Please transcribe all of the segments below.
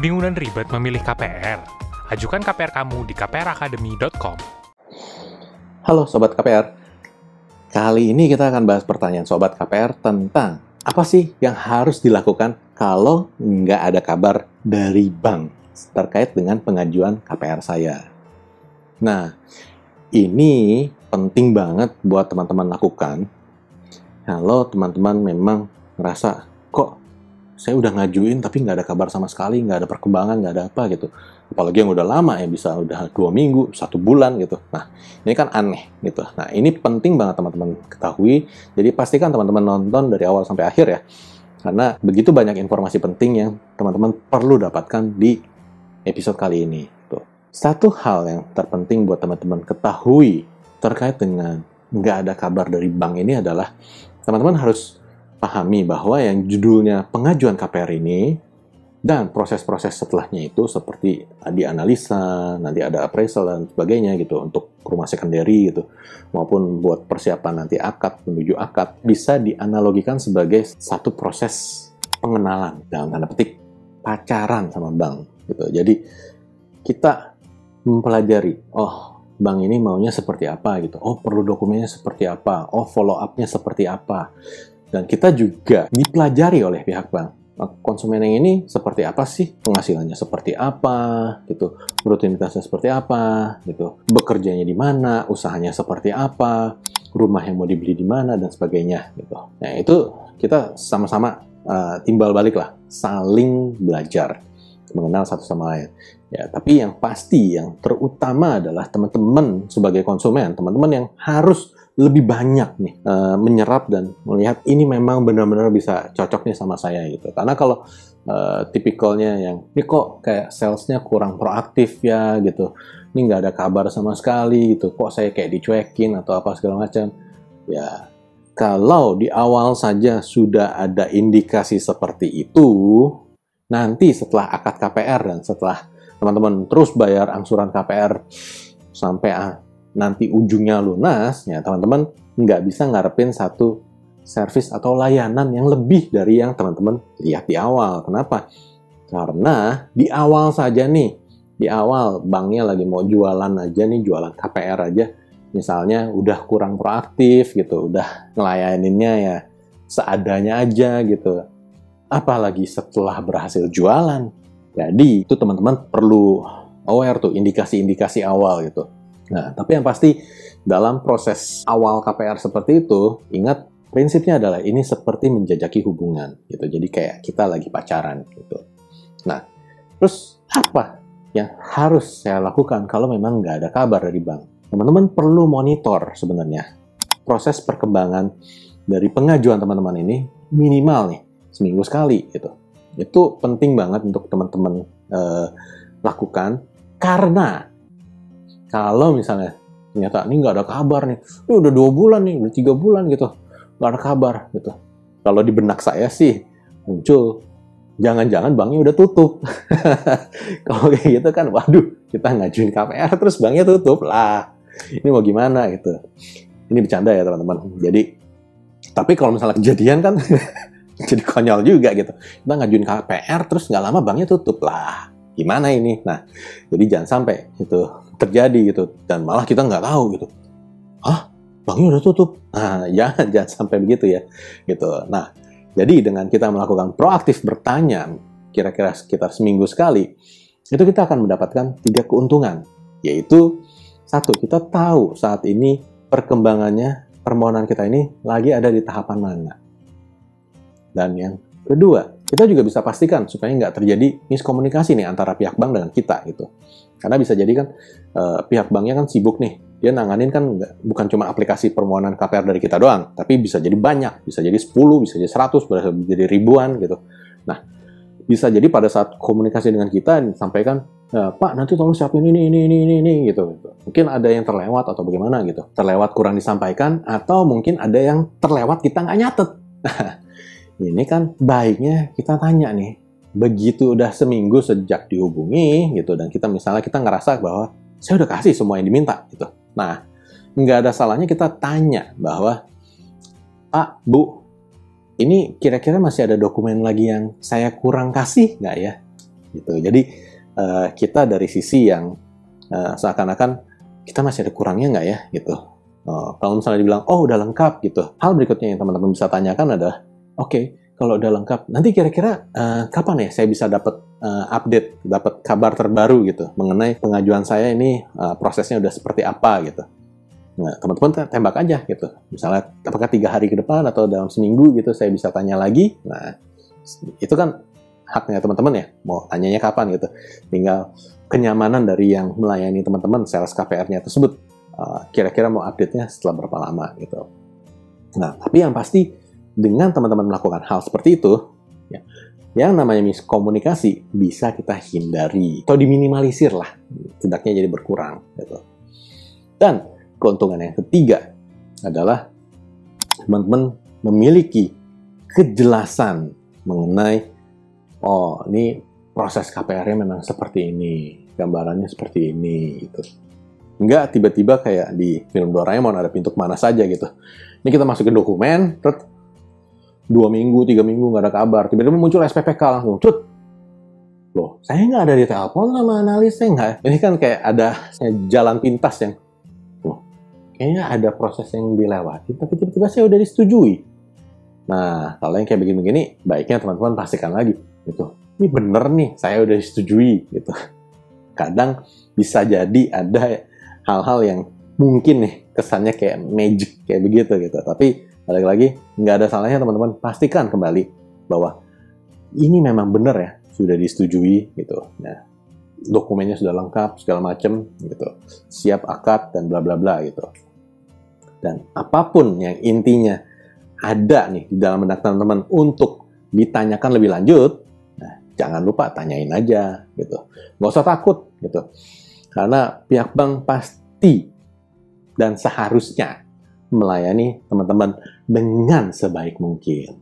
Bingung dan ribet memilih KPR? Ajukan KPR kamu di kpracademy.com. Halo Sobat KPR, kali ini kita akan bahas pertanyaan Sobat KPR tentang apa sih yang harus dilakukan kalau nggak ada kabar dari bank terkait dengan pengajuan KPR saya. Nah, ini penting banget buat teman-teman lakukan kalau teman-teman memang ngerasa kok saya udah ngajuin tapi nggak ada kabar sama sekali, nggak ada perkembangan, nggak ada apa gitu. Apalagi yang udah lama ya bisa udah dua minggu, satu bulan gitu. Nah ini kan aneh gitu. Nah ini penting banget teman-teman ketahui. Jadi pastikan teman-teman nonton dari awal sampai akhir ya. Karena begitu banyak informasi penting yang teman-teman perlu dapatkan di episode kali ini. Tuh. Satu hal yang terpenting buat teman-teman ketahui terkait dengan nggak ada kabar dari bank ini adalah teman-teman harus pahami bahwa yang judulnya pengajuan KPR ini dan proses-proses setelahnya itu seperti dianalisa, nanti ada appraisal dan sebagainya gitu untuk rumah secondary gitu maupun buat persiapan nanti akad menuju akad bisa dianalogikan sebagai satu proses pengenalan dalam tanda petik pacaran sama bank gitu. Jadi kita mempelajari, oh bank ini maunya seperti apa gitu. Oh perlu dokumennya seperti apa. Oh follow up-nya seperti apa. Dan kita juga dipelajari oleh pihak bank. Nah, konsumen yang ini seperti apa sih? Penghasilannya seperti apa? Gitu. Rutinitasnya seperti apa? Gitu. Bekerjanya di mana? Usahanya seperti apa? Rumah yang mau dibeli di mana? Dan sebagainya. Gitu. Nah itu kita sama-sama uh, timbal balik lah. Saling belajar. Mengenal satu sama lain. Ya, tapi yang pasti, yang terutama adalah teman-teman sebagai konsumen, teman-teman yang harus lebih banyak nih uh, menyerap dan melihat ini memang benar-benar bisa cocok nih sama saya gitu. Karena kalau uh, tipikalnya yang ini kok kayak salesnya kurang proaktif ya gitu, ini nggak ada kabar sama sekali gitu, kok saya kayak dicuekin atau apa segala macam, ya kalau di awal saja sudah ada indikasi seperti itu, nanti setelah akad KPR dan setelah teman-teman terus bayar angsuran KPR sampai nanti ujungnya lunas, ya teman-teman nggak bisa ngarepin satu service atau layanan yang lebih dari yang teman-teman lihat di awal. Kenapa? Karena di awal saja nih, di awal banknya lagi mau jualan aja nih, jualan KPR aja, misalnya udah kurang proaktif gitu, udah ngelayaninnya ya seadanya aja gitu. Apalagi setelah berhasil jualan. Jadi itu teman-teman perlu aware tuh indikasi-indikasi awal gitu Nah, tapi yang pasti dalam proses awal KPR seperti itu, ingat prinsipnya adalah ini seperti menjajaki hubungan gitu. Jadi kayak kita lagi pacaran gitu. Nah, terus apa yang harus saya lakukan kalau memang nggak ada kabar dari bank? Teman-teman perlu monitor sebenarnya proses perkembangan dari pengajuan teman-teman ini minimal nih seminggu sekali gitu. Itu penting banget untuk teman-teman eh, lakukan karena kalau misalnya ternyata ini nggak ada kabar nih, ini udah dua bulan nih, udah tiga bulan gitu, nggak ada kabar gitu. Kalau di benak saya sih muncul, jangan-jangan banknya udah tutup. Kalau kayak gitu kan, waduh, kita ngajuin KPR terus banknya tutup lah. Ini mau gimana gitu. Ini bercanda ya teman-teman. Jadi, tapi kalau misalnya kejadian kan jadi konyol juga gitu. Kita ngajuin KPR terus nggak lama banknya tutup lah. Gimana ini? Nah, jadi jangan sampai itu terjadi gitu. Dan malah kita nggak tahu gitu. Ah banknya udah tutup? Nah jangan jangan sampai begitu ya gitu. Nah jadi dengan kita melakukan proaktif bertanya kira-kira sekitar seminggu sekali itu kita akan mendapatkan tiga keuntungan. Yaitu satu kita tahu saat ini perkembangannya permohonan kita ini lagi ada di tahapan mana. Dan yang kedua kita juga bisa pastikan supaya nggak terjadi miskomunikasi nih antara pihak bank dengan kita gitu. Karena bisa jadi kan uh, pihak banknya kan sibuk nih, dia nanganin kan bukan cuma aplikasi permohonan KPR dari kita doang, tapi bisa jadi banyak, bisa jadi 10, bisa jadi 100, bisa jadi ribuan gitu. Nah, bisa jadi pada saat komunikasi dengan kita disampaikan, e, Pak nanti tolong siapin ini, ini, ini, ini, ini gitu. Mungkin ada yang terlewat atau bagaimana gitu. Terlewat kurang disampaikan, atau mungkin ada yang terlewat kita nggak nyatet. Ini kan baiknya kita tanya nih, begitu udah seminggu sejak dihubungi gitu dan kita misalnya kita ngerasa bahwa saya udah kasih semua yang diminta gitu. Nah, nggak ada salahnya kita tanya bahwa Pak, Bu, ini kira-kira masih ada dokumen lagi yang saya kurang kasih nggak ya? gitu. Jadi uh, kita dari sisi yang uh, seakan-akan kita masih ada kurangnya nggak ya gitu. Uh, kalau misalnya dibilang oh udah lengkap gitu, hal berikutnya yang teman-teman bisa tanyakan adalah oke okay, kalau udah lengkap nanti kira-kira uh, kapan ya saya bisa dapat uh, update, dapat kabar terbaru gitu mengenai pengajuan saya ini uh, prosesnya udah seperti apa gitu. Nah, teman-teman tembak aja gitu. Misalnya, apakah tiga hari ke depan atau dalam seminggu gitu saya bisa tanya lagi. Nah, itu kan haknya teman-teman ya, mau tanyanya kapan gitu. Tinggal kenyamanan dari yang melayani teman-teman sales KPR-nya tersebut. Kira-kira mau update-nya setelah berapa lama gitu. Nah, tapi yang pasti dengan teman-teman melakukan hal seperti itu, ya, yang namanya miskomunikasi bisa kita hindari atau diminimalisir lah, tidaknya jadi berkurang gitu. Dan keuntungan yang ketiga adalah teman-teman memiliki kejelasan mengenai oh ini proses KPR-nya memang seperti ini, gambarannya seperti ini gitu. Enggak tiba-tiba kayak di film Doraemon ada pintu ke mana saja gitu. Ini kita masukin dokumen, terus dua minggu, tiga minggu nggak ada kabar. Tiba-tiba muncul SPPK langsung, cut. Loh, saya nggak ada di telepon sama analis, saya nggak. Ini kan kayak ada jalan pintas yang kayaknya ada proses yang dilewati, tapi tiba-tiba saya udah disetujui. Nah, kalau yang kayak begini-begini, baiknya teman-teman pastikan lagi, gitu. Ini bener nih, saya udah disetujui, gitu. Kadang bisa jadi ada hal-hal yang mungkin nih kesannya kayak magic kayak begitu gitu. Tapi balik lagi nggak ada salahnya teman-teman pastikan kembali bahwa ini memang benar ya sudah disetujui gitu. Nah, dokumennya sudah lengkap segala macam gitu. Siap akad dan bla bla bla gitu dan apa pun yang intinya ada nih di dalam benak teman-teman untuk ditanyakan lebih lanjut, nah, jangan lupa tanyain aja gitu. Nggak usah takut gitu. Karena pihak bank pasti dan seharusnya melayani teman-teman dengan sebaik mungkin.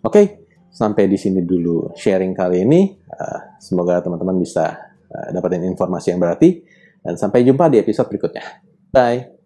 Oke, sampai di sini dulu sharing kali ini. Uh, semoga teman-teman bisa uh, dapetin informasi yang berarti. Dan sampai jumpa di episode berikutnya. Bye.